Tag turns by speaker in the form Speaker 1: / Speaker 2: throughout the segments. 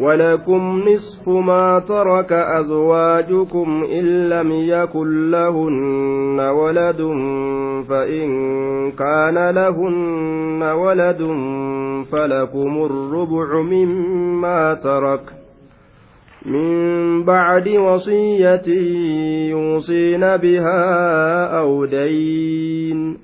Speaker 1: ولكم نصف ما ترك أزواجكم إن لم يكن لهن ولد فإن كان لهن ولد فلكم الربع مما ترك من بعد وصية يوصين بها أو دين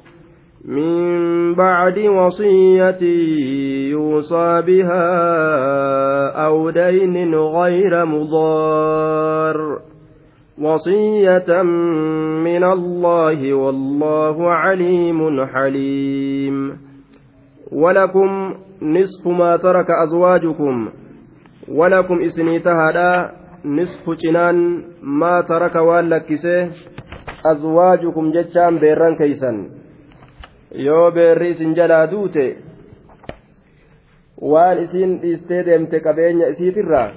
Speaker 1: من بعد وصية يوصى بها أو دين غير مضار. وصية من الله والله عليم حليم. ولكم نصف ما ترك أزواجكم. ولكم إسنيتها نصف جنان ما ترك والكسه أزواجكم جتشان بيران كيسا yoo beerri isin jalaa duute waan isiin dhiistee deemte qabeenya isiitirraa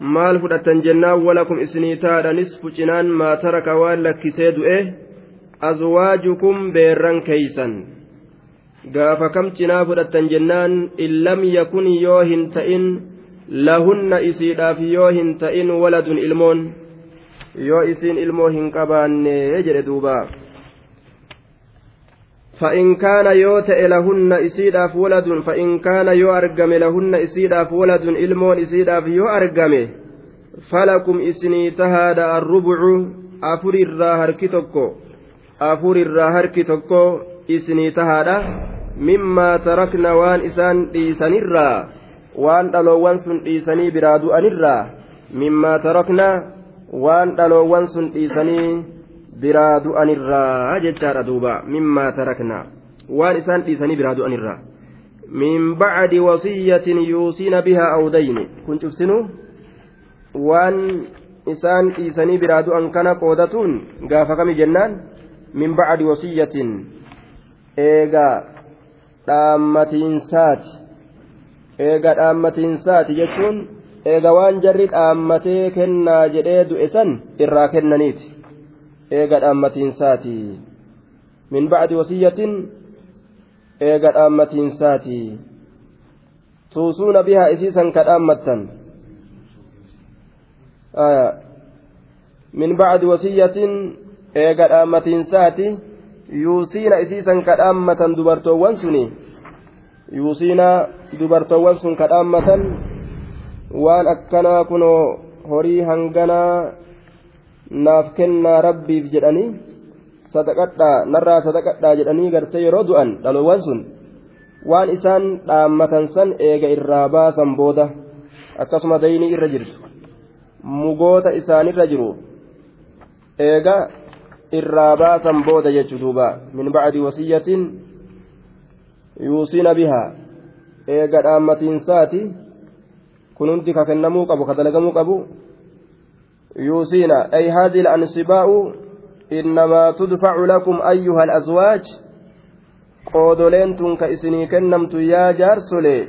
Speaker 1: maal fudhatan jennaan walakum isinii taadha nisfu cinaan maa taraka waan lakkisee du'e azwaajukum beerran keeysan. Gaafa kam cinaa fudhatan jennaan in lam yakun yoo hin ta'in lahunna isiidhaaf yoo hin ta'in waladun ilmoon yoo isiin ilmoo hin qabaanne jedhe duubaa فإن كان يوت لهن إسيداف ولد فإن كان يو أرقم لهن إسيداف ولد إلمون إسيداف يو أرقم فلكم إسني تهاد الربع. أفر الراهر كتوكو أفر الراهر كتوكو إسني تهاد مما تركنا وان إسان ديسان الرا. وان دلوان سن ديساني برادو أن الرا. مما تركنا وان دلوان سن ديساني biraa du'anirraa jechaadha duuba mimmaa tarakna. Waan isaan dhiisanii biraa du'anirraa min bacdi wasiyyatin yuusiina bihaa awdayni. Kun cuftinu waan isaan dhiisanii biraa du'an kana qoodatuun gaafa kami jennaan? Min bacdi wasiyyatin eega dhaammatiinsaati. Eega dhaammatiinsaati jechuun eega waan jarri dhaammatee kennaa jedhee du'e san irraa kennaniiti eega dhaammatiinsaati min bacdi wasiyyatin eega dhaammatiinsaati tuusuuna bihaa isiisan ka dhaammattan min bacdi wasiyyatin eega dhaammatiinsaati yuusiina isiisan ka dhaammatan dubartoowwan suni yuusiina dubartoowwan sun ka dhaammatan waan akkanaa kunoo horii hanganaa naaf kennaa rabbiif jedhanii sadaqadhaa narraa sadaqadhaa jedhanii gartee yeroo du'an dhaloowwan sun waan isaan dhaammatan san eega irraa baasan booda akkasuma daynii irra jirtu mugoota isaanirra jiru eega irraa baasan booda jechuu duuba min bacdi wasiyyatin yuusiina bihaa eega dhaammatiinsaati kun hundi ka kennamuu qabu ka dalagamuu qabu يوصينا أي هذه الأنصباء إنما تدفع لكم أيها الأزواج قودولين تنك إسني كنمت يا جارسولي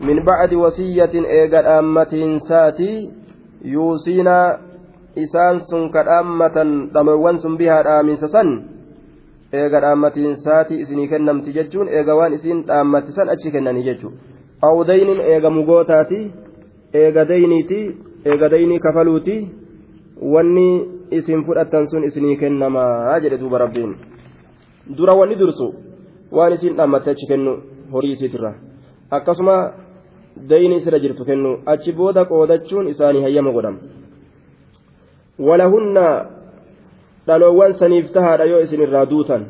Speaker 1: من بعد وصية إيقال أمة ساتي يوصينا ka dhaammatan dhamawwan sun bihaa dhaaminsa san eega dhaammatiin saatii isinii kennamti jechuun eega waan isiin dhaammatisan achi kennanii jechuudha awdaynin eega mugootaati eega dayniiti eega daynii kafaluuti. Wanni isin fudhattan sun isinii kennamaa jedhe duuba rabbiin. Dura wanni dursu waan isin dhaammatte achi kennu horii isiitirra. Akkasuma dayni isirra jirtu kennu achi booda qoodachuun isaanii hayyama godhama walahunna dhaloowwan saniif tahaadha yoo isin irraa duutan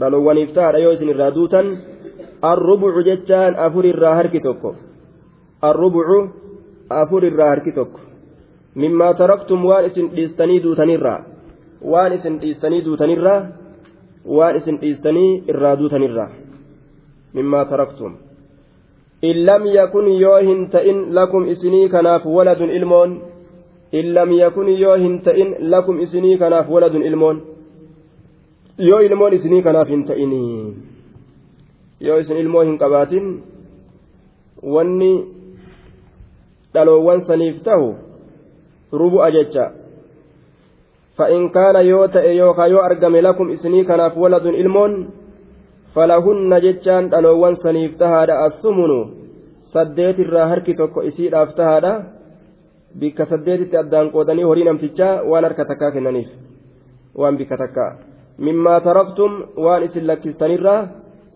Speaker 1: dhaloowwaniif tahaadha yoo isin irraa duutan arrubucu jechaan afur irraa harki tokko arrubucu afur irraa harki tokko mimmaa taraktum waan isin dhiistanii duutanirraa waan isin dhiistanii duutanirraa waan isin dhiistanii irraa duutanirraa mimmaa taraktum in lam yakun yoo hin ta'in lakum isinii kanaaf waladun ilmoon in lam yakun yoo hin ta'in lakum isinii kanaaf waladun ilmoon yoo ilmoon isinii kanaaf hin ta'inii yoo isin ilmoo hin qabaatin wanni dhaloowwan saniif ta'u rubu'a jecha فإن كان يوتا يوكا يو أرقم لكم إسني كناف ولد إلمون فلهن جتان دلوان سنيف تهادا الثمن سديت الراهرك توكو إسير أفتهادا بك سديت أدان قودني هوري نمتجا وان أركتكا كنانيف وان بك تكا مما تركتم وان إسن لكستنيرا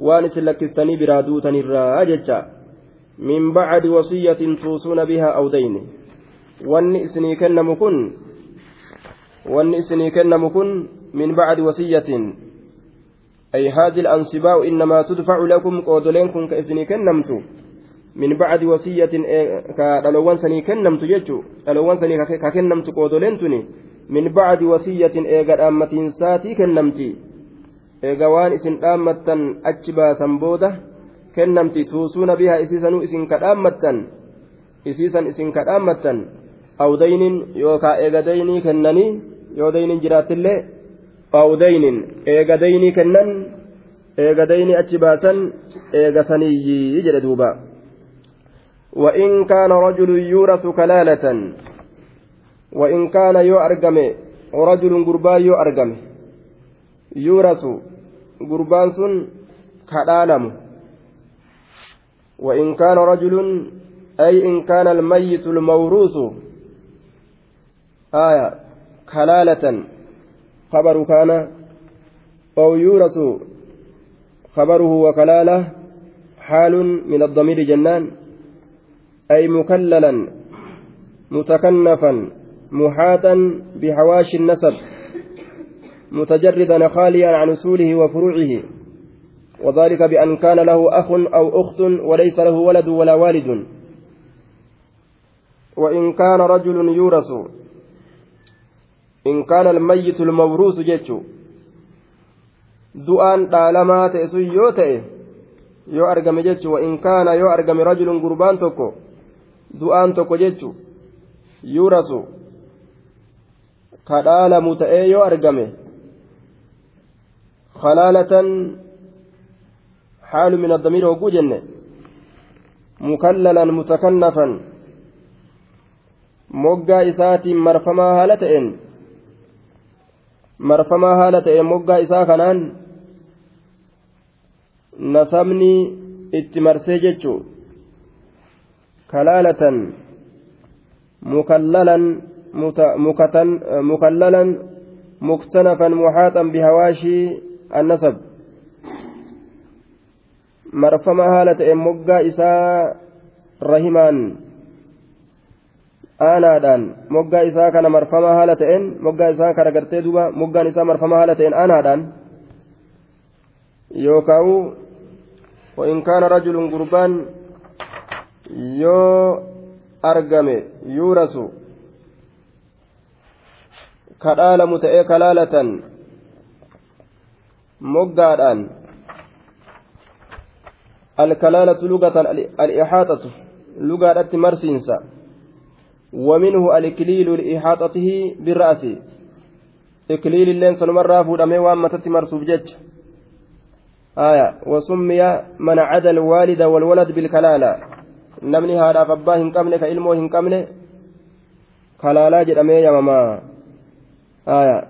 Speaker 1: وان إسن لكستني برادوتنيرا أججا من بعد وصية توصون بها أو دين. وان إسني كنم كن. وان إسني كنم كن من بعد وصية. أي هذه الأنصباء إنما تدفع لكم قودلينكم كإسني كنمتو من بعد وصية كدلوان سني كنمت جتو دلوان سني ككنمت قودلينتني. من بعد وصية إيجا أمتين ساتي كنمتي. إيجا وان إسن أمتا أجبا كأمتا إسيسا إسن كأمتا أو دين يوكا إيجا ديني كنني يو دين جرات الله أو دين إيجا ديني كنن إيجا ديني أجباسا إيجا سنيي يجري دوبا وإن كان رجل يورث كلالة وإن كان يو أرقمه رجل قربان يو أرقمه يورث قربان سن كلالم وإن كان رجل أي إن كان الميت الموروث. آية كلالة خبر كان أو يورث. خبره وكلالة حال من الضمير جنان أي مكللا متكنفا محاتا بحواشي النسب متجردا خاليا عن أصوله وفروعه. وذلك بأن كان له أخ أو أخت وليس له ولد ولا والد وإن كان رجل يورث إن كان الميت الموروث جيتشو yoo argame jechu wa in kaana yoo argame rajulun gurbaan tokko du'aan tokko jechu yuurasu ka dhaalamu ta'ee yoo argame kalaalatan min addamiir hogguu jenne mukallalan mutakannafan moggaa isaatiin marfamaa haala ta'een marfamaa haala ta'een moggaa isaa kanaan nasabni itti marsee jechuu kalaalatan mukallalan مكللا مكتنفا محاطا بهواشي النسب مرفما هالة مقا إساء رحمان aanaadhaan moggaa isaa kana marfamaa haala ta'een moggaa isaa kana gartee duuba moggaan isaa marfamaa haala ta'een aanaadhaan yookaan وإن كان رجل قربان yoo argame yuurasu kadhaalamu ta'ee kalaalatan moggaadhaan alkalaalatu lugatan al'ixaaxatu lugaadhatti marsiinsa ومنه الإكليل لإحاطته بالرأس إكليل اللين سنمرة فودمي وأما تتمرسوف جج آية وسمي من عدا الوالد والولد بالكلالة abbaa hin qabne ka ilmoo hin qabne kalaalaa jedhamee yamamaa aya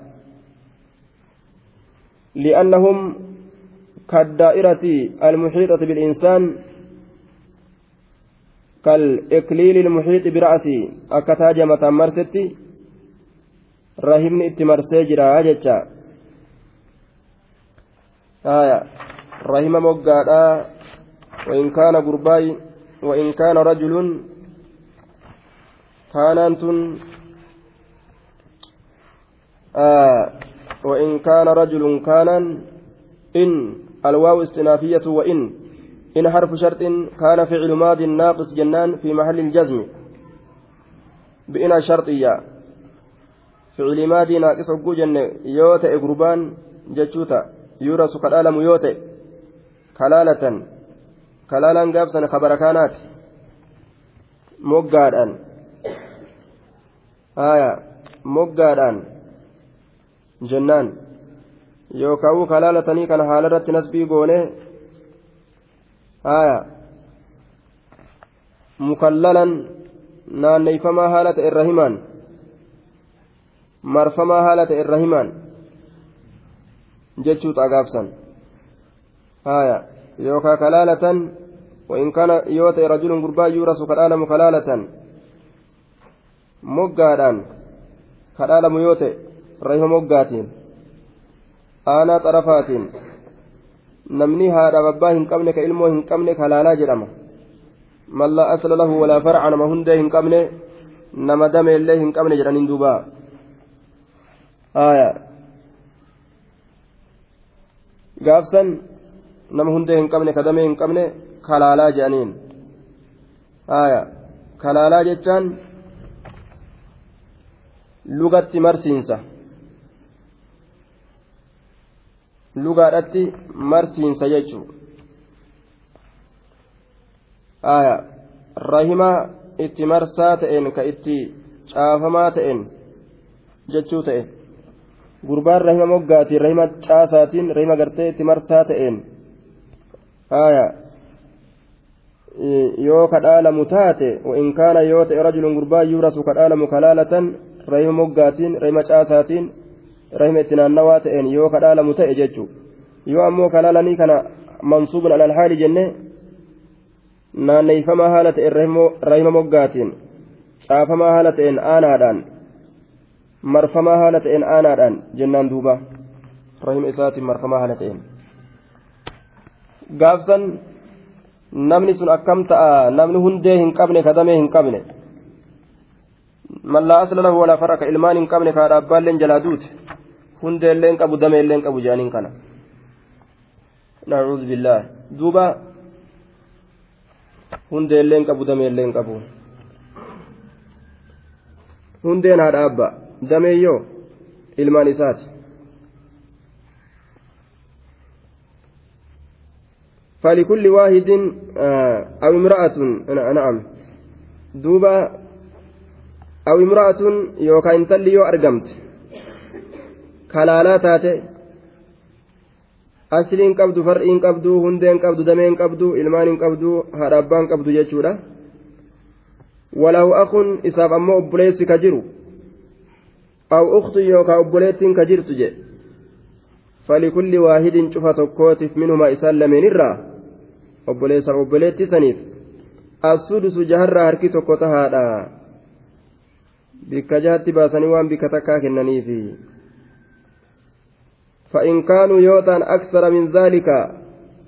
Speaker 1: li'annahum كالدائرة المحيطة بالإنسان كالإكليل المحيط برأسه أكتاج متمرستي رحمني اتمرسي جرا جتشا. آية. رحم مقادا. وإن كان قرباي وإن كان رجل كانت آه. وإن كان رجل كان إن. الواو استنافية وإن. إن حرف شرط كان فعل ماض ناقص جنان في محل الجزم. بإن شرطية فعل ماضي ناقص أقو جنة يوتا إقربان جتشوتا. يورس كالالم يوتا كلالة. كلالا قابسا خبر كانت moggaadhaan haya moggaadhaan jennaan yookaan kalaalatanii kana haala irratti nasbii goone haya mukallalan naanneyfamaa haala ta'e irra himaan marfamaa haala ta'e irra himaan jechuutu agaabsan haya yookaan kalaalatan وإن كان يوتي رجل قربا يورث كالعالم كلالة kadhaalamu yoo ta'e rayma moggaatiin aanaa xarafaatiin namni haadhaaf abbaa hin qabne ka ilmoo hin qabne kalaalaa jedhama man laa asla lahu walaa farca nama hundee hin qabne nama dameellee hin qabne jedhaniin duuba gaafsan nama hundee hin qabne ka damee hin qabne kalaalaa jedhaniin aya kalaalaa jechaan lugatti marsiinsa lugaadhaatti marsiinsa jechuun rahimaa itti marsaa ta'een ka itti caafamaa ta'een jechuu ta'e gurbaan rahima moggaatiin rahima caasaatiin rahima gartee itti marsaa ta'een yoo kadhaalamu taate in kaana yoo ta'e rajulun gurbaa yuurasu kadhaalamu kalaalatan rahima moggaatiin rahima caasaatiin. Rahima itti naannawaa ta'een yoo kadhaalamu ta'e jechuudha yoo ammoo kalaalanii kana mansuubun alal haali jenne naanneeyfamaa haala ta'een rahima moggaatiin caafamaa haala ta'een aanaadhaan marfamaa haala ta'een aanaadhaan jennaan duuba rahima isaatiin marfamaa haala ta'een gaafsan namni sun akkam ta'a namni hundee hin qabne kadamee hin qabne man laa asla lahu walaa faraka ilmaan hin qabne kaadha abbaalleen jalaa duute hundeellee hin qabu dameellee hin qabu jedhaniin kana nacuudhu billaah duuba hundeellee hin qabu dameellee hin qabu hundeen haadha abba dameeyyoo ilmaan isaati فلكل واحد أو امرأة نعم دوبا أو امرأة يوكا انتلي يو أرقمت kalaalaa taate asliin qabdu far'iin qabdu hundeen qabdu dameen qabdu ilmaan hin qabdu haadha abbaan qabdu jechuudha walahu akun isaaf ammoo obboleessi ka jiru aw uktu yookaa obboleettiin ka jirtu jedhe falikulli waahidin cufa tokkootiif minhumaa isaan lameen irraa obboleessa obboleetti saniif assudusu jaharraa harki tokko tahaadha bikka jahatti baasanii waan bikka takkaa kennaniifi فإن كانوا يوتان أكثر من ذلك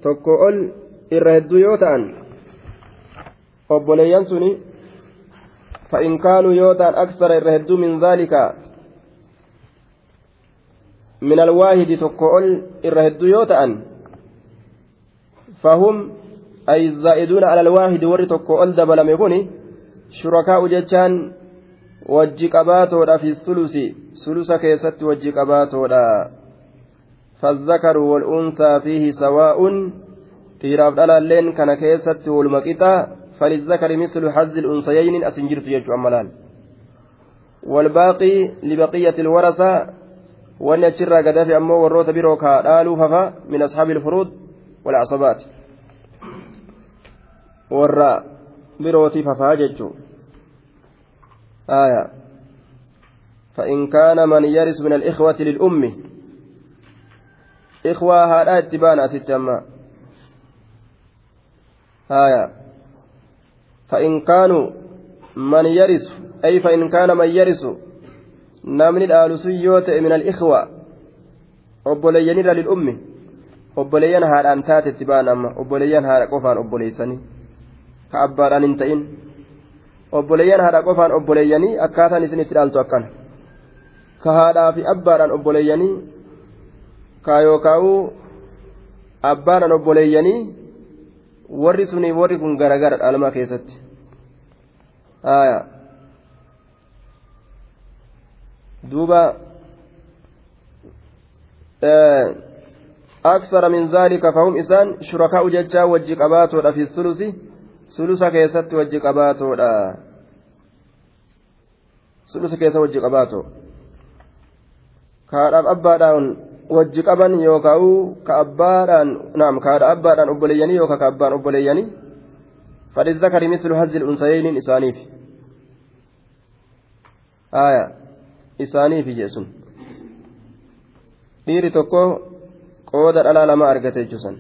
Speaker 1: تقول إرهدو يوتان obboleeyyan suni فإن كانوا يوتان أكثر إرهدو من ذلك من الواحد تقول إرهدو يوتان فهم أي الزائدون على الواحد ور تقول دبلم يكوني شركاء qabaatoodha fi sulusi sulusa keessatti wajji qabaatoodha فالذكر والأنثى فيه سواء. dhiiraaf dhalaalleen kana keessatti waluma qixa فللذكر مثل حظ الأنثيين أسنجرت يجو أملال. والباقي لبقية الورثة. وأن يتشرى قدافي أمو والروت بروكا قالوا ففا من أصحاب الفروض والعصبات. والراء بروتي ففا ججو. آية. فإن كان من يرث من الإخوة للأم إخوة هذا اتبانا ستما آية فإن كانوا من يرث أي فإن كان من يرث نامن الآلسيوت من الإخوة. أبوليين للأم. أبوليين هذا أنتات اتبانا أما أبوليين هذا قفان أبوليسني. كأباران انتئن. obboleeyyan haadha qofaan obboleeyyanii akkaataan isinitti dhaaltu akkana ka haadhaa fi abbaadhaan obboleeyyanii ka yookaa'uu abbaadhaan obboleeyyanii warri sunii warri kun garagara dhaalmaa keessatti duuba أكثر من ذلك فهم إسان شركاء jecha wajji qabaatu في الثلث ثلث keessatti wajji qabaatu ثلث keessatti wajji qabaatu كان أبادان wajji qaban yookaan ka abbaadhaan naam kaadha abbaadhaan obboleeyyanii yookaan ka abbaan obboleeyyanii? Fadhi zakari mislu hazil unsayiniin isaaniif aya isaaniif jechuun dhiiri tokko qooda dhalaa lama argate jechuusan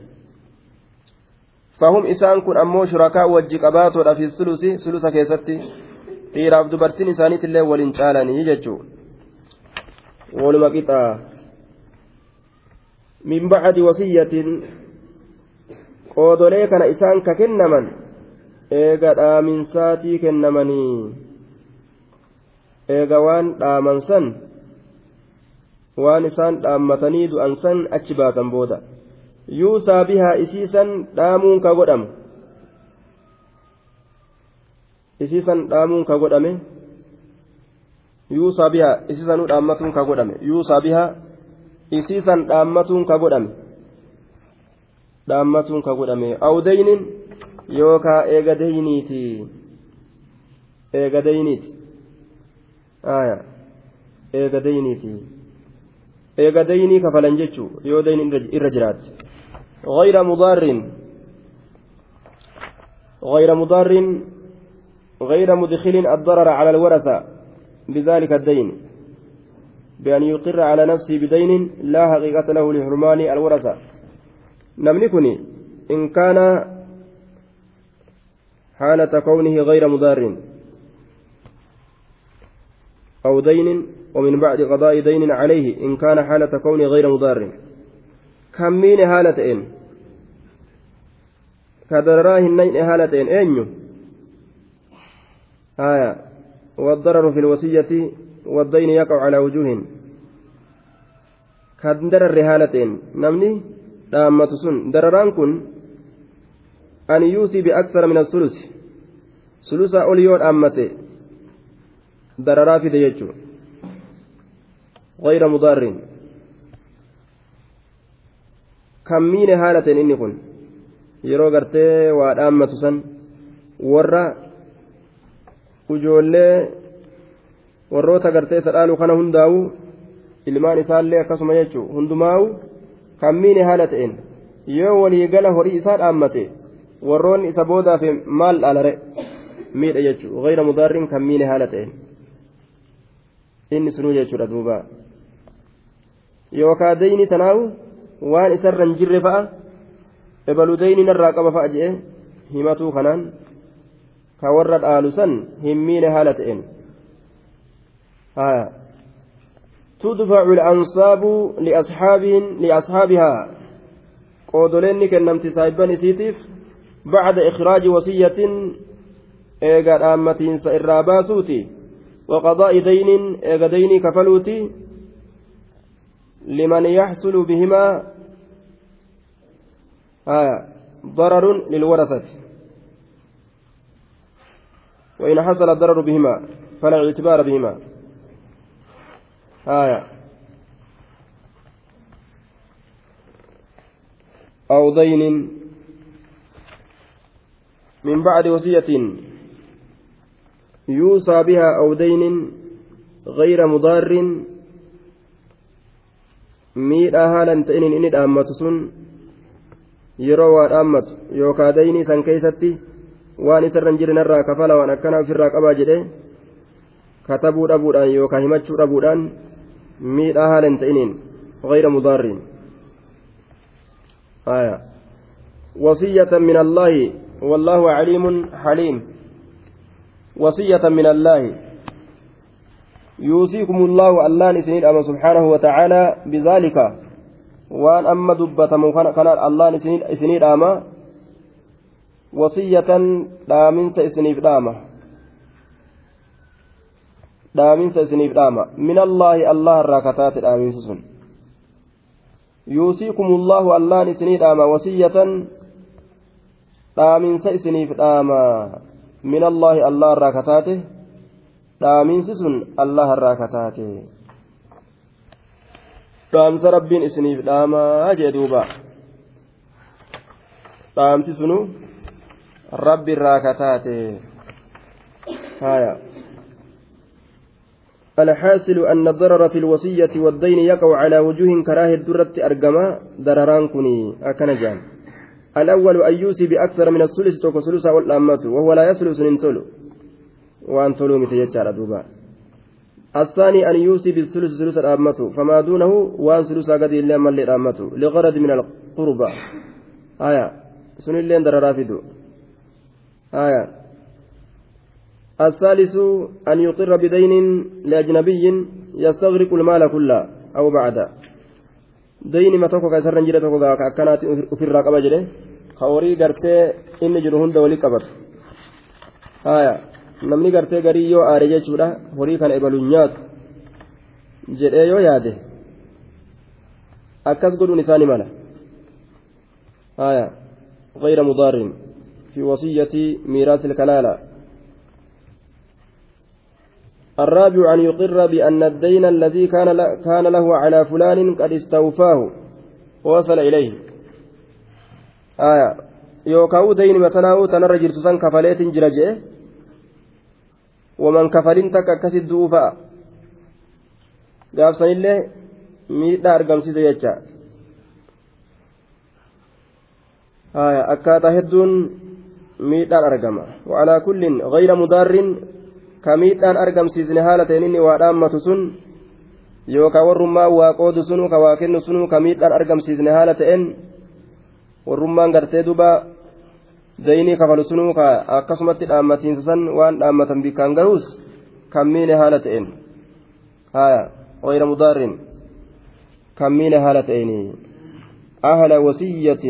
Speaker 1: fahum isaan kun ammoo shurakaa wajji qabaatoodha fi sulusi sulusa keessatti dhiiraaf dubartiin isaaniitillee waliin caalanii jechuu. Waluma qixaa min bacdi wasiyyatin qoodolee kana isaan ka kennaman eega dhaaminsaatii kennamanii eega waan dhaamansan waan isaan dhaammatanii du'ansan achi baasan booda. Yuusaa bihaa isiisan dhaamuun ka godhamu. Isiisan dhaamuun ka godhame. Yuusaa bihaa isiisanuu dhaammatuun ka godhame. Yuusaa bihaa isiisan dhaammatuun ka godhame dhaammatuun ka godhame awdaynin yookaa eegadayniiti eegadayniiti aya eegadayniiti eegadaynii kafalan jechuu yoo dayni irra jiraate غير مضار غير مضار غير مدخل الضرر على الورثة بذلك الدين بأن يقر على نفسه بدين لا حقيقة له لحرمان الورثة. نملكني إن كان حالة كونه غير مضار أو دين ومن بعد قضاء دين عليه إن كان حالة كونه غير مضار. كمين حالتين كدراه النين حالتين أين آية. والضرر في الوصية والدين يقع على وجوه kan dararre haalateen namni dhaammatu sun dararaan kun an yuusii biaksara min asulusi sulusaa ol yoo dhaammate dararaa fide jechuu غير مضار kan miine haalateen inni kun yeroo gartee waa dhaammatu san warra ujoollee warroota gartee isa dhaalu kana hundaa'u ilmaan isaallee akkasuma jechuun hundumaa'u kan miine haala ta'een yoo waliigala horii isaa dhaammate warroonni isa boodaaf maal dhaalare miidha jechuudha gayra mudaarriin kan miine haala ta'een inni sunuu jechuudha duuba yookaan dayni tanaawu waan isarra hin jirre fa'a ebalu dayni narraa qaba fa'a jedhee himatuu kanaan ka warra dhaalu san hin miine haala ta'een. تدفع الأنصاب لأصحابهن لأصحابها. قودلين كنمت سايبان سيتيف. بعد إخراج وصية إيغا آمتين سإرابا سوتي وقضاء دين إيغا دين كفلوتي. لمن يحصل بهما. آه ضرر للورثة. وإن حصل الضرر بهما فلا اعتبار بهما. آية أو دين من بعد وصية يوصى بها أو دين غير مضار ta'iniin inni dhaammatu sun yeroo waa dhaammatu yookaa daynii san keeysatti waan isarra hin jirin irraa kafala waan akkana ofirraa qabaa jedhe katabuu dhabuudhaan yookaa himachuu dhabuudhaan miidhaa haala hin ta'iniin غير مضار آية. وصية من الله والله عليم حليم. وصية من الله. يوصيكم الله الله نسنيد أما سبحانه وتعالى بذلك. وأن أما دبة كان الله نسنيد أما. وصية لا من سيسنيف دامه dhaamiinsa isiniif dhaama. Min allaahi allah irraa kataate dhaamiinsi sun. Yuusiikumullahu allahan isinii dhaama. Wasiyyatan dhaamiinsa isiniif dhaama. Min allaahi allah irraa kataate dhaamiinsi sun allah irraa kataate. Dhaamsa rabbiin isiniif dhaamaa jee duuba. Dhaamsi sunu rabbi irraa kataate. Haya الحاصل أن الضرر في الوصية والدين يقع على وجوه كراهة الدرة أرجما ضرران كني أكنجان الأول أن يوصي بأكثر من الثلث توك ثلثا والأمة وهو لا يثلث ننتلو وأن تلو متيجار دوبا. الثاني أن يوصي بالثلث ثلث الأمة فما دونه وأن ثلثا قد إلا من للأمة لغرض من القربى. آية. سن اللين دررافدو آية. الثالث أن يقر بدين لأجنبي يستغرق المال كله أو بعد دين ما توكو كيسر نجري توكو كأكنات في الرقبة جري خوري قرتي إن جرو هند ولي قبر. آية. namni gartee garii yoo aare jechuudha horii kana ebaluun nyaatu jedhee yoo yaade akkas godhuun isaani mala غير مضار في وصية ميراث الكلالة. الرابع أن يقر بأن الدين الذي كان كان له على فلان قد استوفاه. ووصل إليه. آية. يوكاو دين متناو تنرى جرتسان كفليت جرجئ. ومن كفلين تك أكسد دوفا. gaafsan illee miidhaa argamsiise jecha akkaataa hedduun miidhaan argama waalaa kullin gayra mudaarrin ka miidhaan argamsiisne haala ta'een inni waa dhaammatu sun yookaan warrummaan waa qoodu sunu ka waa kennu sunu ka miidhaan argamsiisne haala ta'een warrummaan gartee duba daynii kafalu sunu ka akkasumatti dhaammatiinsa san waan dhaammatan bikkaan gahuus kan miine haala ta'een haya مضار كم من هالتين أهل وصية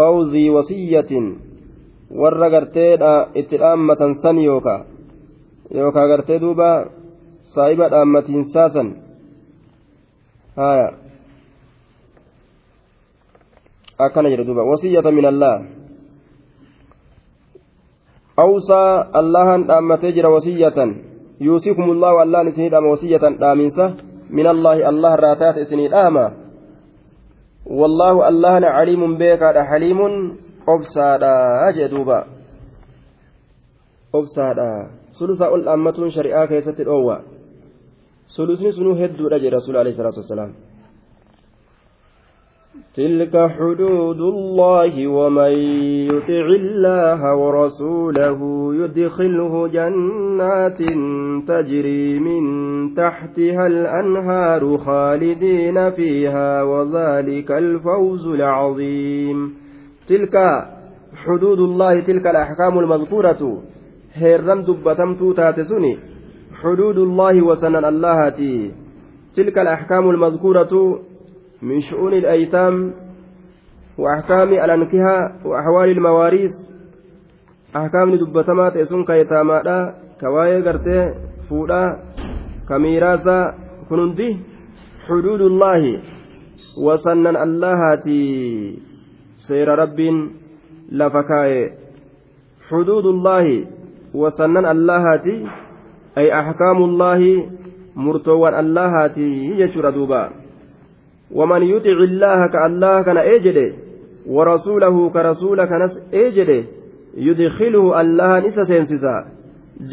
Speaker 1: أو ذي وصية warra garteedha itti dhaammatan san yookaa yookaa gartee duuba saahiba dhaammatiinsaa san haya akkana jedhe duuba wasiyyata min allah awsaa allahan dhaammatee jira wasiyyatan yuusikum allahu allahan isinii dhaama wasiyyatan dhaaminsa min allahi allah irraa taate isinii dhaama wallaahu allahana caliimun beekaadha xaliimun obsaadha jee duuba obsaadha. Sulusaa ol dhaammatuun shari'aa keessatti dhoowwa. Sulusni sunuu hedduudha jee rasuul alayhi salaatu wasalaam. تلك حدود الله ومن يطع الله ورسوله يدخله جنات تجري من تحتها الأنهار خالدين فيها وذلك الفوز العظيم تلك حدود الله تلك الأحكام المذكورة هيرم دبتمتو تاتسني حدود الله وسنن اللهتي تلك الأحكام المذكورة من شؤون الأيتام وأحكام الأنكهة وأحوال المواريث أحكام دبتما تيسون كيتاما كواي قرتي فودا كميراسا كنندي حدود الله وسنن اللهتي سير رب لفكاي حدود الله وسنن اللهتي أي أحكام الله مرتوى اللهتي يجر دوبا. ومن يطع الله كالله كان اجده ورسوله كرسول كنس اجده يدخله الله نسا سينسسا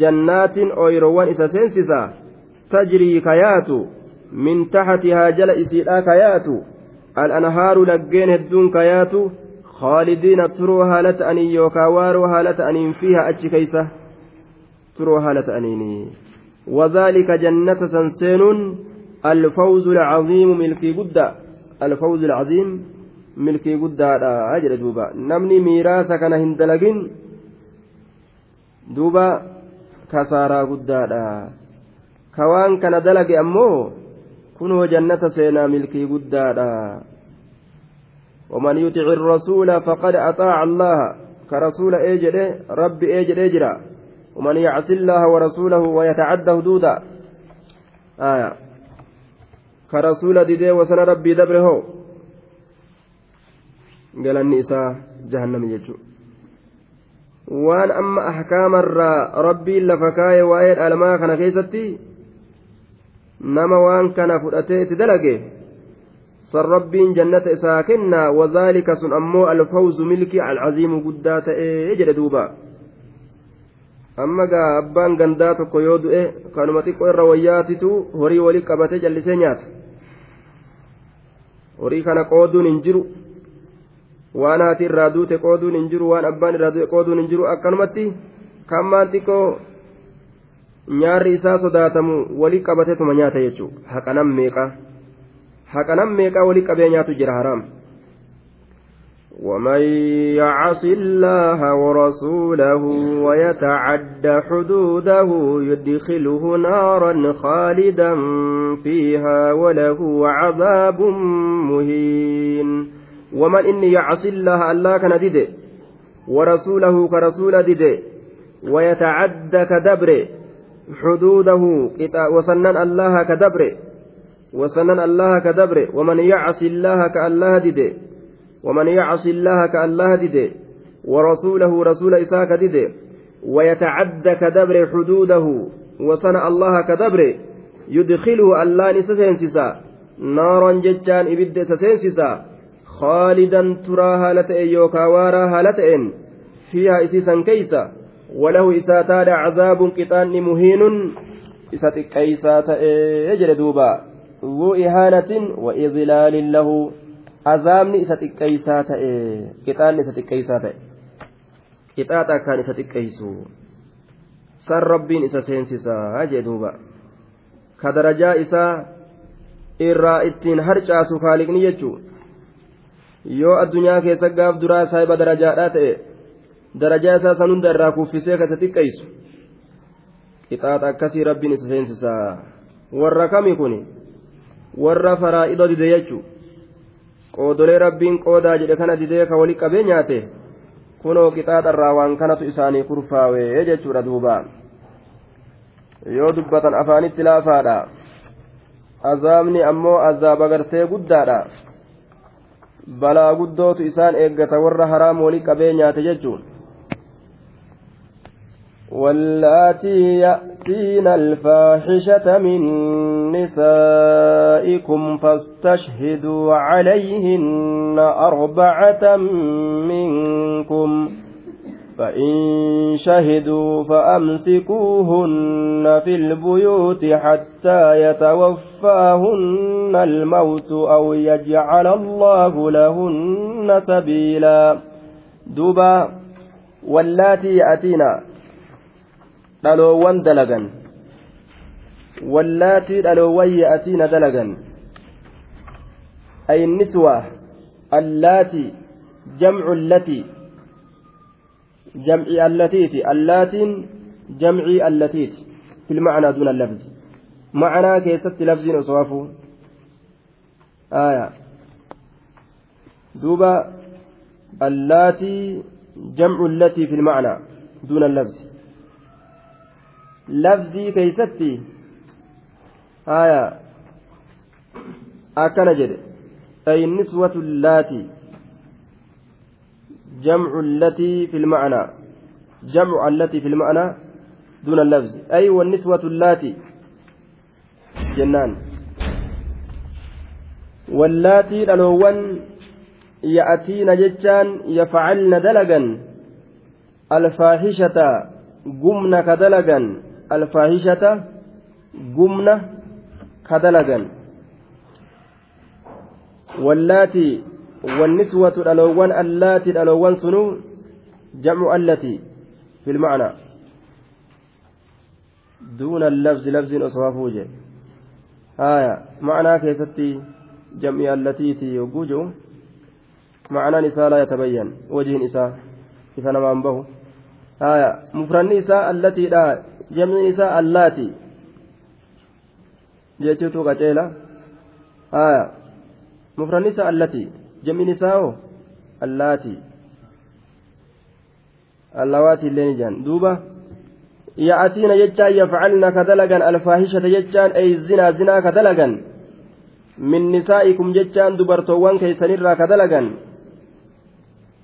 Speaker 1: جنات أويروان اسا سينسسا تجري كيات من تحتها جل اسيدا كيات الأنهار لجين هدون كيات خالدين تروا هالة أني يوكاوارو هالة أنين فيها أتش كيسة تروا هالة أنيني. وذلك جنة سنسين الفوز العظيم ملكي قدة. الفوز العظيم ملكي قدة. أجل دوبا. نمني ميراث كان هندلقين. دوبا كسارا قدة. كوان كان دلق أمو كنوا جنة سينا ملكي قدة. ومن يطع الرسول فقد أطاع الله. كرسول أجل رب أجل أجرا ومن يعص الله ورسوله ويتعدى حدودا آية كرسول ديدي وسن ربي دبره amma ahkaamarraa rabbiin lafa kaa'e waa'ee dhalmaa kana keessatti nama waan kana fudhatee itti dalage san rabbiin jannata isaa kennaa wazaalika sun ammoo alfawzu milkii alcaziimu guddaa ta'ee jedhe duuba amma gaa abbaan gandaa tokko yoo du'e kanuma xiqqoo irra wayyaatitu horii walii qabatee jallisee nyaata horii kana qooduun hin jiru waan haati irraa duute qooduun hin jiru waan abbaan irraa du'e qooduun hin jiru akkanumatti kammaan xiqqoo nyaarri isaa sodaatamu walii qabateetuma nyaata jechuudha haqanan meeqa haqanan meeqa walii qabee nyaatu jira haraam.
Speaker 2: ومن يعص الله ورسوله ويتعد حدوده يدخله نارا خالدا فيها وله عذاب مهين
Speaker 1: ومن إني يعص الله ألا كان ديدي ورسوله كرسول ديدي ويتعد كدبر حدوده وسنن الله كدبر وسنن الله كدبر ومن يعص الله كالله ديدي ومن يعص الله كالله ديدي ورسوله رسول إساك ديدي ويتعد كدبر حدوده وصنع الله كدبر يدخله الله نسسنسسا نارا ججان إبد سسنسسا خالدا ترى هالة يوكا وارا هالة فيها إسيسا كيسا وله إساتاد عذاب قطان مهين إسات كيسا يجري دوبا ذو إهانة وإضلال له. Azaabni isa xiqqeeysaa ta'e qixaanni isa xiqqeeysaa ta'e qixaaxa akkaan isa xiqqeeysu san rabbiin isa seensisaa jee duuba ka darajaa isaa irraa ittiin harcaasu kaaliqni jechuu yoo addunyaa keessa gaaf duraa saahiba darajaadhaa ta'e darajaa isaa san hunda irraa kuffisee ka isa xiqqeeysu qixaaxa akkasii rabbiin isa seensisaa warra kami kun warra faraa'ida dide jechuu qoodolee rabbiin qoodaa jedhe kana didee ka wali qabee nyaate kunoo qixaaxarraa waan kanatu isaanii kurfaawee jechuudha duuba yoo dubbatan afaanitti laafaadha azaabni ammoo azaaba gartee guddaadha balaa guddootu isaan eeggata warra haraam wali qabee nyaate jechuun
Speaker 2: واللاتي يأتين الفاحشة من نسائكم فاستشهدوا عليهن أربعة منكم فإن شهدوا فأمسكوهن في البيوت حتى يتوفاهن الموت أو يجعل الله لهن سبيلا
Speaker 1: دوبا واللاتي يأتينا dhaloowwan dalagan wallaatii dhaloowwan ya'atiina dalagan ay niswa allaatii jamcu allatii jamci allatiiti allaatiin jamcii allatiiti fil macnaa duuna lafzi macnaa keessatti lafziin osoo hafuu aya duuba allaatii jamcu allatii fil macnaa duuna lafzi lafzii keeysatti haya akkana jedhe ay niswatu llaati jamcu allatii fi lmacnaa jamcu allatii fi lmacnaa allafzi ay wanniswatu llaati jennaan wallaatii dhaloowwan ya'atiina jechaan yafcalna dalagan alfaahishata gumna ka dalagan alfaahishata gumna kadalagan wallaati wanniswatu dhaloowwan allaati dhaloowwan sunuu jamcu allati fi lmacnaa duuna allafzi lafziin osoo hafuu je haya macnaa keessatti jam'i allatiiti yogguu jedhu macnaan isaa laa yatabayyan wajihin isaa ifa namaan bahu haya mufranni isaa allatiidha jamni isaa allaati jechuutu qaceela haya mufranni isaa allati jamni isaa hoo allaati allawaati illee ni jaan duuba ya'atiina jechaan yafcalna ka dalagan alfaahishata jechaan ay zinaa zinaa ka dalagan min nisaa'ikum jechaan dubartoowwan keeysanirraa ka dalagan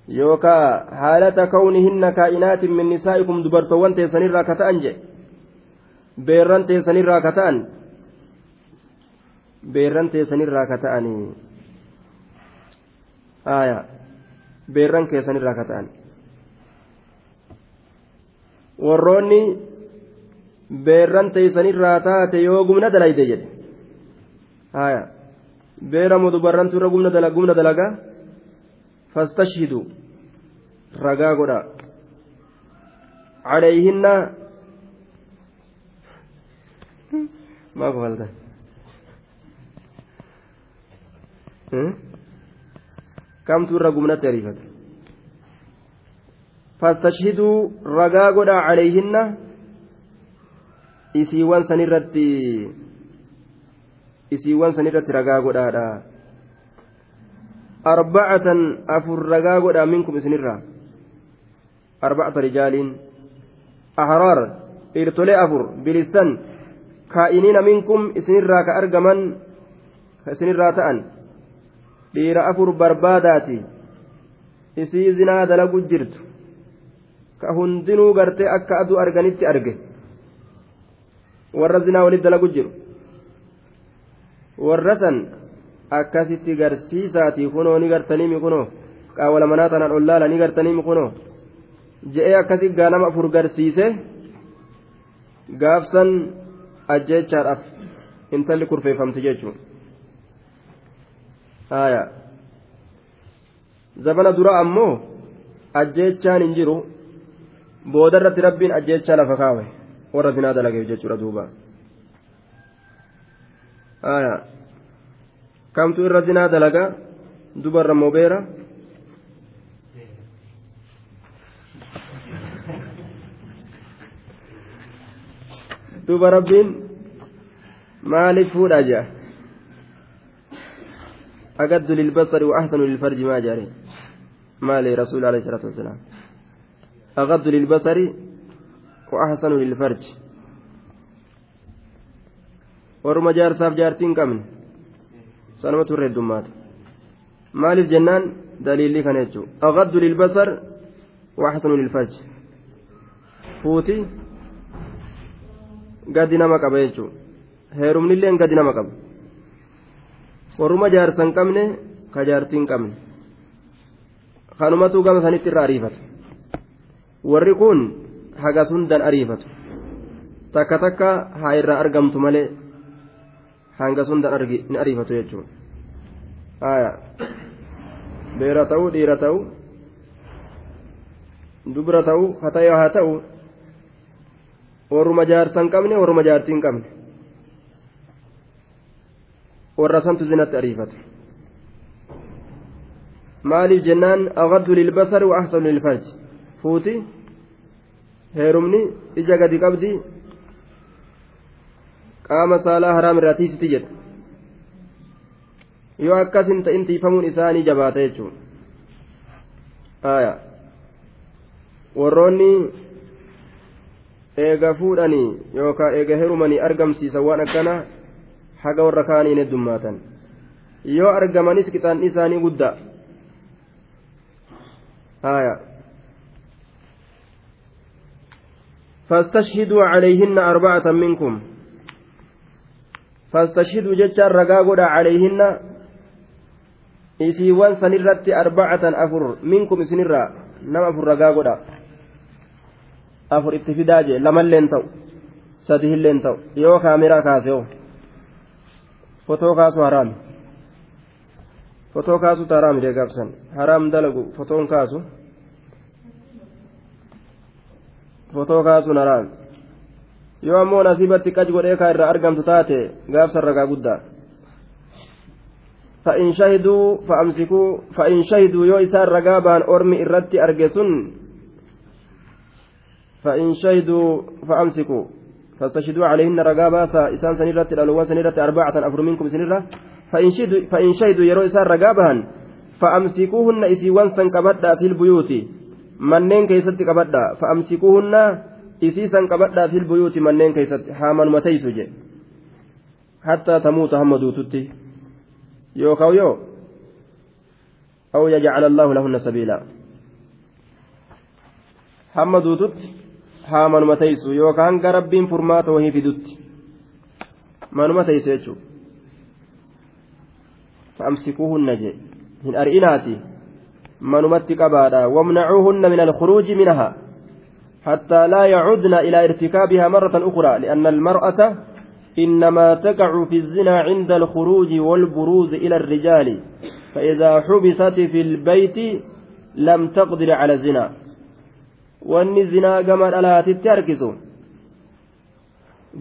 Speaker 1: yookaa haalata kawnihinna kaa'inaatin min nisaa'ikum ta'an beerran teessanirraa ka ta'an beerran teessanirraa ka ta'anii aayaa beerran keessanirraa ka ta'an warroonni beerran teessanirraa taate yoo gumna dalayde jedhe aayaa beera mudubarrantu irra gumna dalagaa fastashhidu ragaa godha calayhinna kamtu irra gumnatti ariifata fastashhiduu ragaa godha calayhinna isiiwwan sanirratti isiiwwan sanirratti ragaa godhaadha arbacatan afur ragaa godha minkum isinirraa arbacata rijaaliin ahraar dhiirtolee afur bilisan kaa'iniina minkum isinirraa ka argaman ka isinirraa ta'an. Dhiira afur barbaadaati. Isii zinaa dalagu jirtu. Ka hundinuu gartee akka aduu arganitti arge. Warra zinaa walit dalagu jiru. Warra san akkasitti garsiisaatii kunoo ni gartaniimi kunoo qaawwala manaa tanaan ollaala ni gartaniimi kunoo je'ee akkasi gaanama afur garsiise? Gaafsan ajjeechaadhaaf intalli kurfeeffamti jechuun haya zabana dura ammoo ajjeechaan hin jiru boodarratti rabbiin ajjeechaa lafa kaawe warra zinaa dalageef jechuudha duuba haya kamtu irra zinaa dalaga dubarra mobeera duba rabbiin maaliif fuudha jea agaddu lilbasari wa ahsanu lilfarji maa jaare maali rasuul alayhi salaatu wasalaam agaddu lilbasari wa ahsanu lilfarji warruma jaarsaaf jaartii hin qabne sanuma turre heddummaata maaliif jennaan daliilli kana jechuu agaddu lilbasar wa ahsanu lilfarji fuuti gadi nama qaba jechuudha heerumnillee gadi nama qaba warruma jaarsa hin qabne ka jaartii hin qabne kanumatu gama sanitti irra ariifata warri kun hagas hundan ariifatu takka takka haa irraa argamtu malee hangas hundan hin ariifatu jechuudha beera ta'uu dhiira ta'uu dubra ta'uu hatayoo haa ta'uu warruma jaarsa hin qabne warruma jaartii hin qabne warra santu zinatti ariifate maaliif jennaan agaddu lilbasari wa ahsanu lilfarji fuuti heerumni ija gadi qabdi qaama saalaa haraam irraa tiisiti jedha yoo akkas hin ta'in tiifamuun isaanii jabaata jechuun warroonni eega fuudhanii yookaan eega herumanii argamsiisan waan akkana haga warra kaaniin heddummaatan yoo argamanis qixaanni isaanii guddaa haya فاستشهدوا عليهن أربعة منكم فاستشهدوا جتشا رقاقنا عليهن إسيوان سنرت أربعة أفر منكم سنرا نم أفر رقاقنا afur itti fidaa jee lamalleen ta'u sadihilleen ta'u yoo kaameraa kaaseo fotoo kaasu haraami fotoo kaasutu haraami dee gaabsan haraam dalagu fotoon kaasu fotoo kaasuun haraami yoo ammoo nasiibatti qaj godhee kaa irraa argamtu taate gaafsan ragaa guddaa فإن شهدوا فأمسكوا فإن شهدوا يو إسان رقابان أرمي إرتي أرجسون فإن شهدوا فأمسكوا. فاستشهدوا عليهن رقابا إسان سنيرة الألوان سنيرة أربعة أفر منكم سنيرة فإن شهدوا, فإن شهدوا يروا إسان رقابهن فأمسكوهن إسيوان سن كبدأ في البيوت. منين كيست كبدأ؟ فأمسكوهن إسيسا كبدأ في البيوت منين كيست؟ حاما متيسج حتى تموت همدو تتي. يو كو يو. أو يجعل الله لهن سبيلا. hamma duututti haa manuma teessu yookaan hanga rabbiin furmaata wahii fidutti manuma teessu jechuudha fa'amsikuuhunna jee hin ari'inaati manumatti qabaadha wamnacuuhunna min alkhuruuji minaha حتى لا يعدن إلى ارتكابها مرة أخرى لأن المرأة إنما تقع في الزنا عند الخروج والبروز إلى الرجال فإذا حبست في البيت لم تقدر على الزنا الزنا كما ألا تتركز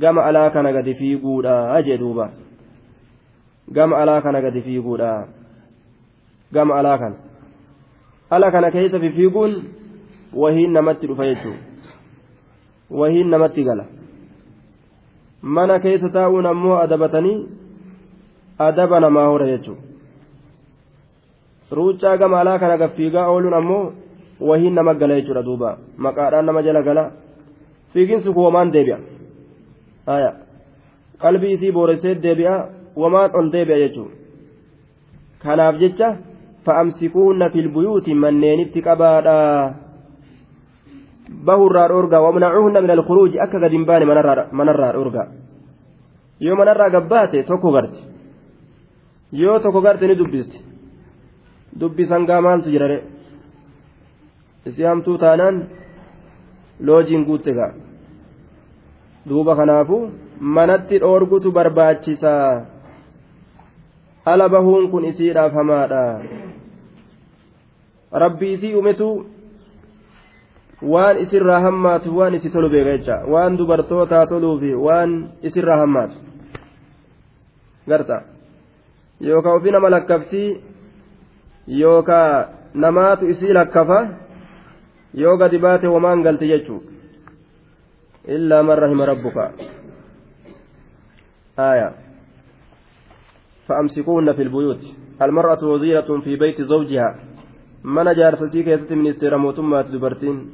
Speaker 1: كما ألا كان قد في قولا أجدوبا كما ألا كان قد في قولا كما ألا كان ألا كان كيف في فيقون وهي نمت رفيته وهي نمت قال mana keessa taa'uun ammoo adabatanii adaba namaa hora jechuudha ruuccaa gama alaa kana gaffiigaa ooluun ammoo wahiin nama gala jechuudha duuba. Maqaadhaan nama jala gala. Fiiginsi kun wamaan deebi'a. Qalbii isii booressee deebi'a wamaan ol deebi'a jechuudha kanaaf jecha fa'amsikuunna filbuyuuti manneenitti qabaadhaa. bahurraa dhoorgaa wamnacuuhunna min alkhuruuji akka gad hin baane manarraa dhoorgaa yoo manarraa gabbaate tokko garte yoo tokko garte ni dubbiste dubbisan gaa maaltu jirare isii hamtuu taanaan loojiin guutte gaa. Duuba kanaafu manatti dhoorgutu barbaachisaa ala bahuun kun isiidhaaf hamaadha. Rabbi isii umetu waan isirraa hammaatu waan isi tolu beeka jecha. Waan dubartootaa toluufi waan isirraa hammaatu. Garta. Yookaan ofii nama lakkabsii yookaan namaatu isii lakkafa yoo gadi baate wamaan galti jechuu illaa man rahima rabbuka. آية فأمسكوهن في البيوت المرأة وزيرة في بيت زوجها من جارسسي كيست من استيراموتمات دبرتين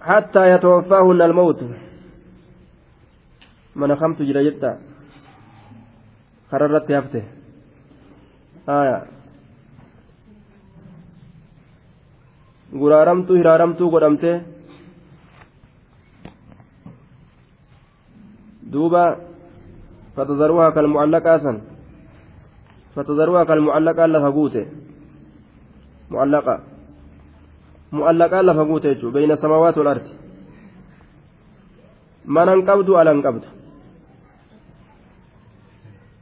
Speaker 1: حتى يتوفاهن الموت من خمس جرى جتا قررت يفته آية guraaramtuu hiraaramtuu godhamte duuba fatadaruuhaa kalmucallaqaa san fatadaruuhaa kalmucallaqaa lafa guute mucallaqa mu'allaqaan lafa guute jechuudha beeyna samawaati wal arti manan qabdu alan qabdu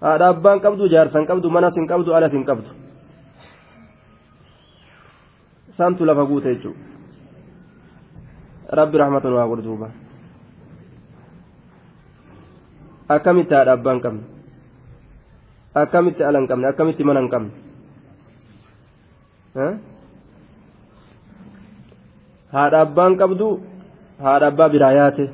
Speaker 1: haadha abbaan qabdu jaarsan qabdu manas hin qabdu alas hin qabdu santu lafa guute jechuudha rabbi rahmatan waa godhuuba akkamitti haadha abbaan qabne akkamitti ala hin qabne akkamitti mana hin qabne haadha abbaan qabdu haadha abbaa biraa yaate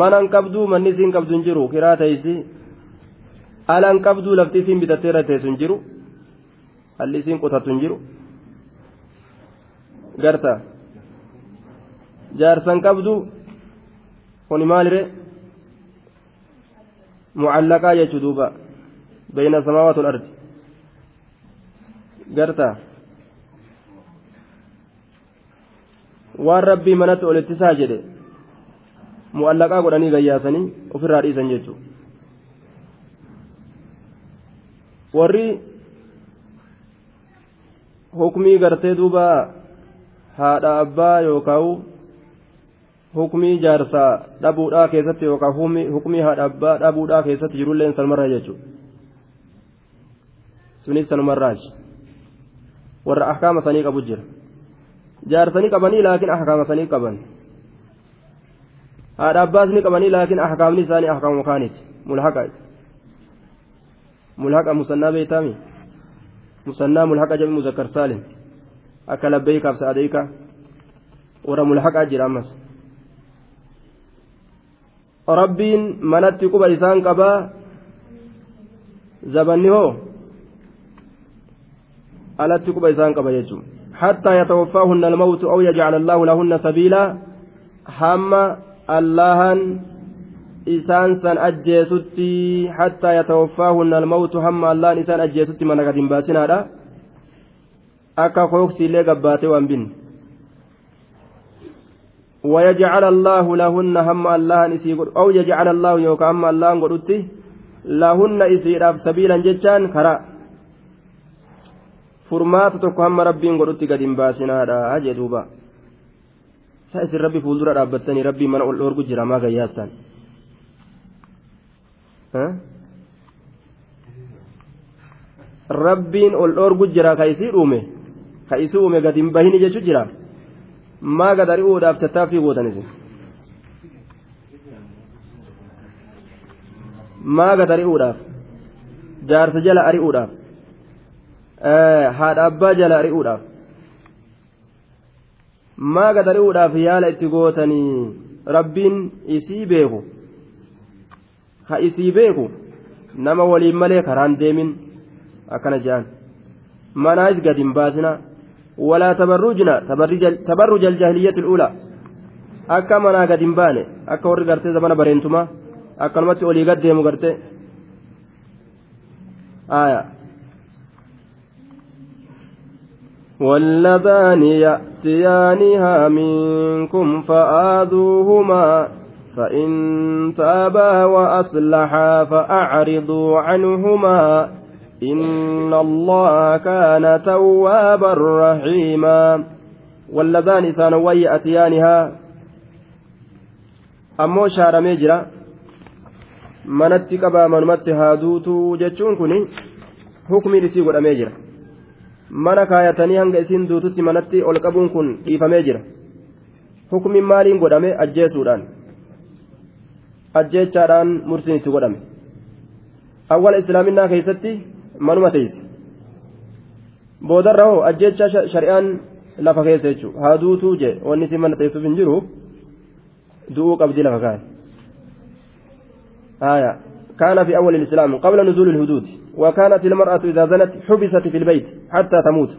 Speaker 1: mana hin qabdu manni isiin qabdu hin jiru kiraa teessi ala hin qabdu lafti isiin bitattee irra teessu hin jiru halli isiin qotattu hin jiru garta jaarsan qabdu kuni maalire mucallaqaa jechuu duuba bayna samaawaati wal ardi garta waan rabbii manatti olittisaa jedhe mu'allaqaa godhanii gayyaasanii ofirraa dhiisan jechuudha warri hukmii gartee duuba haadha abbaa yookaan hukmii jaarsaa dhabuudhaa keessatti yookaan hukmii haadha abbaa dhabuudhaa keessatti jirullee sanumarraa jechuudha sunis sanumarraaji warra ahkaama sanii qabu jira. jaarsanii qabanii laakiin ahkaama sanii qaban haadha abbaas ni qabanii laakiin ahkaamni isaanii ahkaama makaaniiti mulhaqa mulhaqa musannaa beeytaami musannaa mulhaqa jabi muzakkar saalim akka labbeeykaaf sa'adeeyka warra mulhaqaa jira ammas rabbiin manatti quba isaan qabaa zabanni hoo alatti quba isaan qaba jechuudha حتى يتوفاهن الموت أو يجعل الله لهن سبيلا هم اللهن إسان سن أجيستي حتى يتوفاهن الموت هم الله إسان أجيستي من قد باسنا akka kooksiillee gabbaate waan binne. ويجعل الله لهن هم الله نسي أو يجعل الله يوكا هم الله قلت لهن إسيراف سبيلا جتان كرا. فرمات تكو هم ربين قلت قد باسنا هذا جدوبا سائس ربي فولدرا رابطني ربي من أول جرا ما قياسان rabbiin ol dhoorgu jira ka isii dhuume? Ka isii uume gadi hin bahini jechu jira? Maa gad ari'uudhaaf tattaaffii gootan isin maa gad ari'uudhaaf jaarsa jala ari'uudhaaf haadha abbaa jala ari'uudhaaf maa gad ari'uudhaaf yaala itti gootanii? Rabbiin isii beeku ka isii beeku nama waliin malee karaan deemin akkana jedhan manaas gadi hin baasina walaa tabarrujna tabarruja aljaahiliyyati ulaa akka manaa gadi hin baane akka warri gartee zamana bareentumaa akkanumatti olii gad deemu gartee aya واللذان يأتيانها منكم فآذوهما فإن تابا وأصلحا فأعرضوا عنهما إن الله كان توابا رحيما واللذان يأتيانها ammoo shaaramee jira manatti qabaa manumatti haa duutuu jechuun kun hukmiin isii godhamee jira mana kaayatanii hanga isiin duututti manatti ol qabuun kun dhiifamee jira hukmiin maaliin godhame ajjeesuudhaan ajjeechaadhaan murtiin itti godhame awwala islaaminaa keessatti manuma teessi boodarra hoo ajjecha shari'aan lafa keessa jechuudha haa duutuu jee wanni si mana teessuuf hin jiru du'uu qabdii lafa kaa'e. آية كان في أول الإسلام قبل نزول الهدود وكانت المرأة إذا زنت حبست في البيت حتى تموت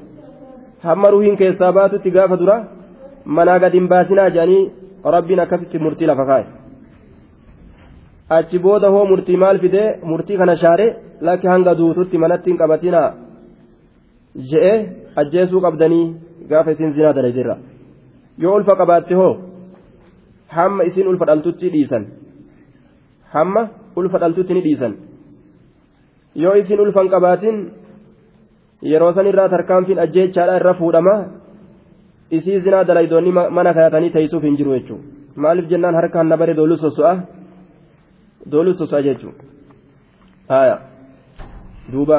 Speaker 1: همروهن كيسابات تقاف درا مناقة باسنا جاني ربنا كفت مرتي لفقاي Achi booda hoo murtii maal fidee murtii kana shaare lakki hanga duututti manatti hin qabatina je'e ajjeesuu qabdanii gaafa isin zinaa daladirra yoo ulfa qabaatte hoo hamma isin ulfa dhaltutti dhiisan hamma ulfa dhaltutti ni dhiisan yoo isin ulfa hin qabaatin yeroo san irraa tarkaanfiin ajjeechaadha irra fuudhama isii zinaa dalaydoonni mana kayatanii teessuuf hin jiru jechuudha maaliif jennaan harkaan na bare dooluu sosso'a. Dooluu sosaa jechuun haya duuba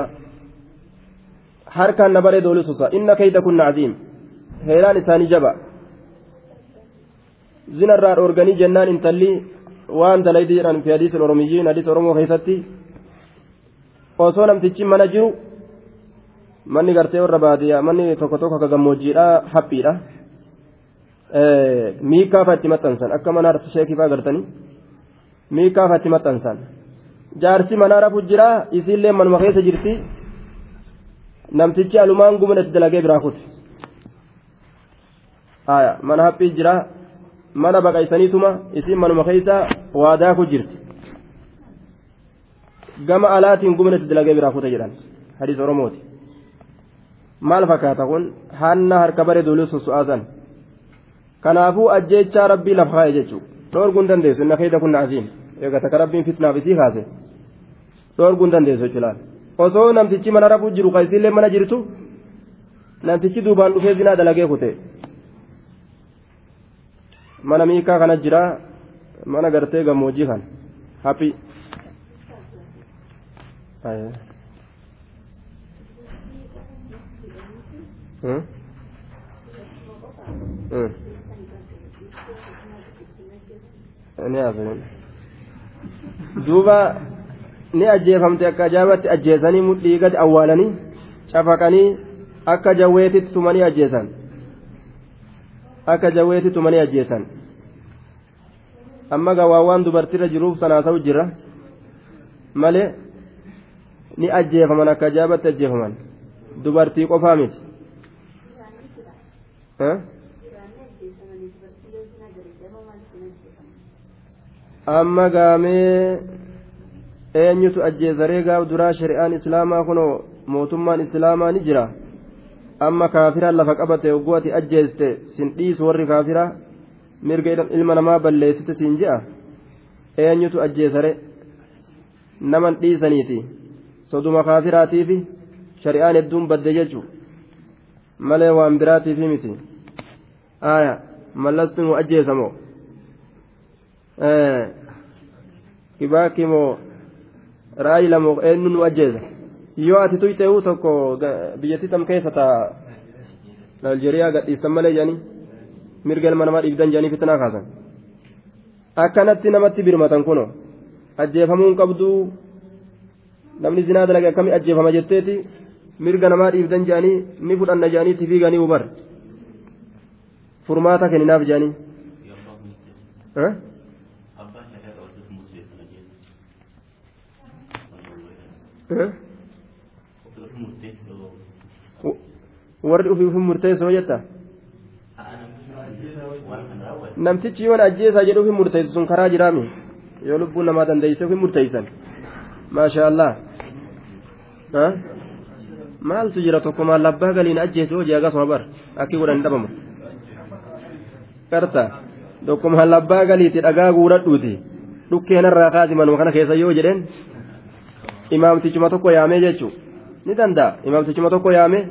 Speaker 1: harkaan na baree dooluu sosaa inna kayda kun naciim heeraan isaanii jaba zinarraa dhoorganii jennaan intalli waan dalaydi jedhan fi hadiis oromiyyiin hadiis oromoo keessatti osoo namtichi mana jiru manni gartee warra baadiyyaa manni tokko tokko akka gammoojjiidha haphiidha miikaafa itti maxxansan akka mana sheekifaa gartanii miikaafatti maxxansan jaarsi manaa rafu jira isiillee manuma keessa jirti namtichi alumaan gumnatti dalagee biraa kute mana haphii jira mana baqaysaniituma isiin manuma keessa waadaa ku jirti gama alaatiin gumnatti dalagee biraa kute jedhan hadiis oromooti maal fakkaata kun hanna harka bare duuluu sussu'aasan kanaafuu ajjeechaa rabbii lafa kaa'e jechuudha dhoorguun dandeessu inna keeda kun naasiin eega takka rabbiin fitnaaf isii kaase dhoorguun dandeessu jechuudha osoo namtichi mana rafuu jiru ka isiillee mana jirtu namtichi duubaan dhufee zinaa dalagee kute mana miikaa kana jira mana gartee gammoojjii kan haphii duuba ni ajjeefamte akka ajaa'ibatti ajjeesanii mudhii gadi awwaalanii cafaqanii akka jawweetitti tumanii ajjeesan akka jawweetti tumanii ajjeesan amma gawaawwaan dubartiirra jiruuf sanaasa'u jira malee ni ajjeefaman akka ajaa'ibatti ajjeefaman dubartii qofaa miti. Amma gaamee eenyutu ajjeesaree gaaf duraa shari'aan islaamaa kunoo mootummaan islaamaa ni jira? Amma kaafiraan lafa qabate hogguu ati ajjeeste sin dhiisu warri kaafiraa mirga ilma namaa balleessite siin je'a? Eenyutu ajjeesare? Naman dhiisaniiti. Soduma kaafiraatiifi shari'aan hedduun badde jechu. Malee waan biraatiifi miti. Aya mallastuu nu ajjeesamoo kibaakimoo ra'ayi lamoo eenyu nu ajjeesa yoo ati tuyxe'uu tokko biyyattii tam keessa taa aljeeriyaa gadhiisan malee jedhanii mirga ilma namaa dhiibdan jedhanii fitinaa kaasan akkanatti namatti birmatan kuno ajjeefamuun qabduu namni zinaa dalage akkamii ajjeefama jetteeti mirga namaa dhiibdan jedhanii ni fudhanna jedhanii itti fiiganii hubar furmaata kenninaaf jedhanii. Warri ufii ufii murteessoo jetta namtichi yoon ajjeesaa jedhu ufii murteessu sun karaa jiraami yoo lubbuun namaa dandeeyse ufii murteeysan maasha allah maaltu jira tokko maal labbaa galiin ajjeese hojii akkasuma bar akki godhan dhabamu qarta tokko maal labbaa galiiti dhagaa guudhadhuuti dhukkeenarraa kaasi manuma kana keessa yoo jedheen imaamtichuma tokko yaamee jechuun ni danda'a imaamtichuma tokko yaamee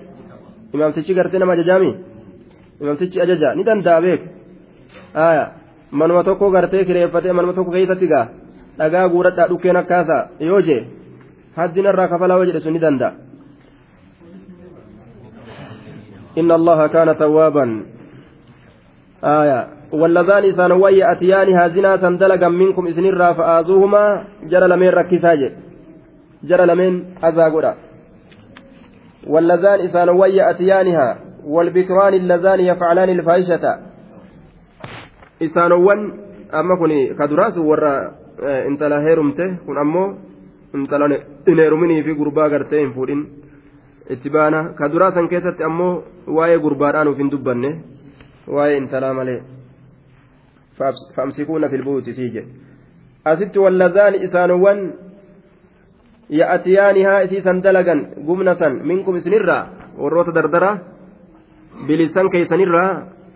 Speaker 1: imaamtichi gartee nama ajajaami imaamtichi ajaja ni danda'a beek aya manuma tokko gartee kireeffatee manuma tokko keessatti gaa dhagaa guudhadhaa dhukkeen akkaasa yoo jee haddinarraa kafalaa yoo jedhe sun ni danda'a. إن الله كان توابا آية واللذان إسان وي أتيان هازنا سندلقا منكم إسنرا فآذوهما جرى لمن ركساجي جرى لمن أزاقرا واللذان إسان وي أتيانها والبكران اللذان يفعلان الفاحشة إسان ون أما كوني كدراس ورا انتلا هيرمته كن أمو انتلا نيرمني في قربا قرتين فورين ittibaana ka duraa san keessatti ammoo waa'ee gurbaadhaan uf hin dubbanne waa'ee intalaa malee faamsikuuna filbuuti sii jedhe asitti wallazaan isaanowwan ya'atiyaanihaa isiisan dalagan gumna san minkum isinirraa warroota dardara bilisan keeysanirraa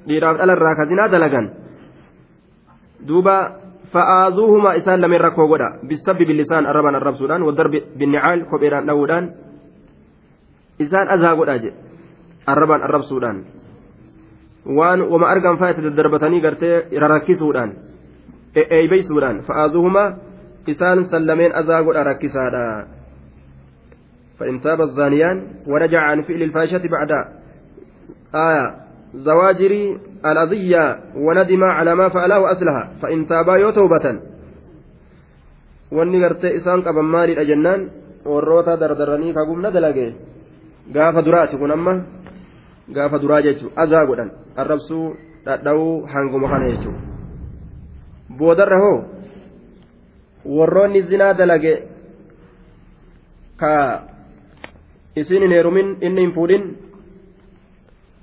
Speaker 1: dhiiraaf dhalarraa kazinaa dalagan duuba fa'aazuuhuma isaan lameen rakkoo godha bisabbi bilisaan arrabaan arrabsuudhaan wadarbi binnicaal kopheedhaan dha'uudhaan isaan azaa godhaa jedhe arrabaan arrabsuudhaan waan wama argan fa'aa itti daddarbatanii gartee rarakkisuudhaan eeybeysuudhaan fa'aazuhuma isaan sallameen azaa godha rakkisaadha فإن تاب الزانيان ورجع عن فعل الفاحشة بعد آية زواجر الأذية وندم على ما فعله وأصلها فإن تابا يوتوبة wanni gartee isaan qaban maaliidha jennaan warroota dardaranii kagumna dalage gaafa duraati kun amma gaafa duraa jechuun azaa godhan arrabsuu dhadha'uu hanguma kana jechuudha boodarra hoo warroonni zinaa dalage ka isin hin heerumin inni hin fuudhin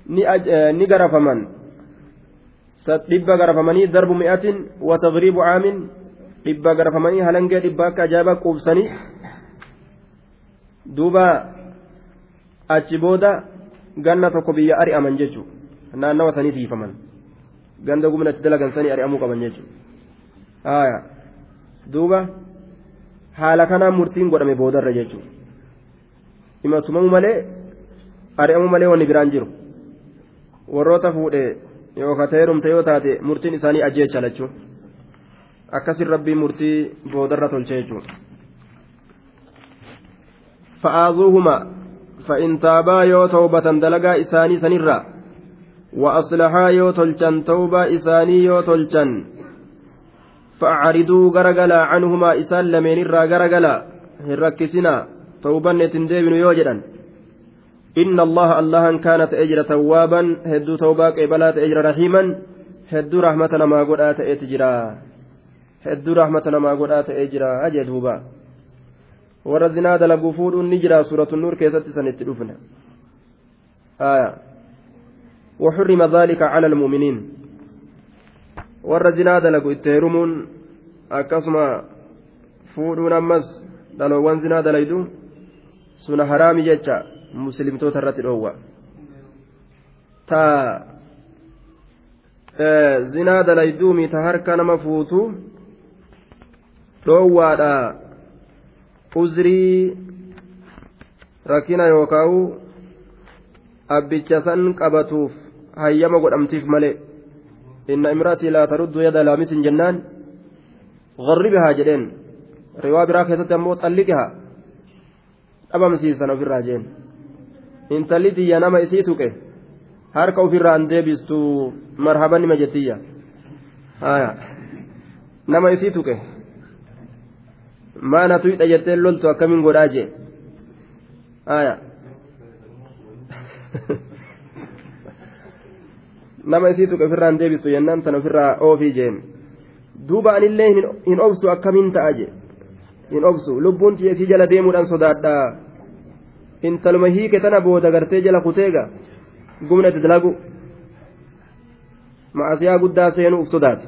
Speaker 1: ni garafaman dhibba garafamanii darbu mi'atin wa tagriibu caamin dhibba garafamanii halangee dhibba akka ajaa'ibaa quubsanii duuba achi booda ganna tokko biyya ari'aman jechuudha naannawa sanii siifaman ganda gumna itti dalagan sanii ari'amuu qaban jechuudha duuba haala kanaan murtiin godhame boodarra jechuudha himatumamu malee ari'amuu malee wanni biraan jiru warroota fuudhee yookaan ta'eerumte yoo taate murtiin isaanii ajjeecha lachuu akkasin rabbiin murtii boodarra tolchee jechuudha. fa'aazuuhuma فإن تابا يو توبة دلقا إساني سنرا وأصلحا يو تلشن توبة إساني يو تلشن فأعرضوا غرغلا عنهما إسان لمن الرا غرغلا. هركسنا توبا نتندبن يوجدا. إن الله الله كانت أجر توابا. هدو توبا قبلات أجر رحيما. هدو رحمتنا ما قدأت أتجرا. هدو رحمتنا ما قدأت أجرا. أجدوبا ni jira suuratu nuur keessatti sanitti dhufne aya وحرم ذلك على المؤمنين. Warra zinaa dalagu itti heerumuun akkasuma fuudhuun ammas dhaloowwan zinaa dalaydu suna haraami jecha muslimtoota irratti dhoowwa ta zinaa dalayduumi ta harka nama fuutu dhoowwaadha uzrii rakkina yookaan abbicha san qabatuuf hayyama godhamtiif malee inna imraatii laa taruddu yada laamisin jennaan gharribihaa jedheen riwaa biraa keessatti ammoo xalliqihaa dhabamsiisan ofirraa jeen intalli tiyya nama isii tuqe harka ofirraan deebistu marhaban nima jettiyya nama isii tuqe maana tuyxa jettee loltu akkamiin godhaa jee nama isii tuqe ofirraan deebistu jennaan tan ofirraa oofii jeen duuba anillee hin obsu akkamiin ta'a je hin obsu lubbuun tiyya isii jala deemuudhaan sodaadha intaluma hiike tana booda gartee jala kuteega gumna itti dalagu ma'asiyaa guddaa seenuu uf sodaate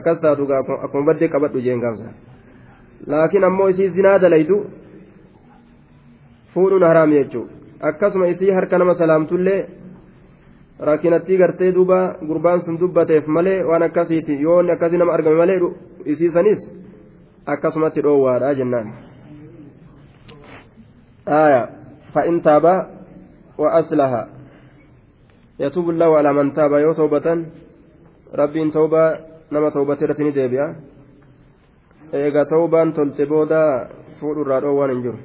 Speaker 1: akkas taatu akkuma baddee qabadhu jeen gaafsa laakiin ammoo isii zinaa dalaydu fuudhuun haraam jechuudha akkasuma isii harka nama salaamtullee rakkinattii gartee duuba gurbaan sun dubbateef malee waan akkasiiti yoo inni akkasii nama argame malee isiisanis akkasumatti dhoowwaadha jennaan. آية فإن تاب وأصلح يتوب الله على من تاب يو توبة ربي توبة نما توبة رتني ديبيا إيغا توبة تلتبودا فور الرادو وان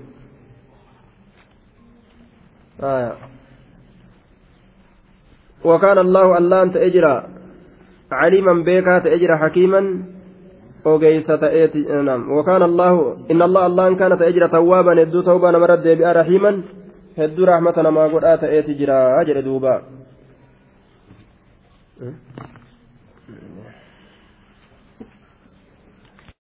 Speaker 1: آية وكان الله ألان تأجرى عليما بيكا تأجرى حكيما ogeeysa ta'eeti nam wakaan allahu inna allah allaan kana ta'e tawwaaban hedduu tawbaa namarra deebi'a rahiiman hedduu rahmata namaa godhaa ta'eeti jira jedhe duuba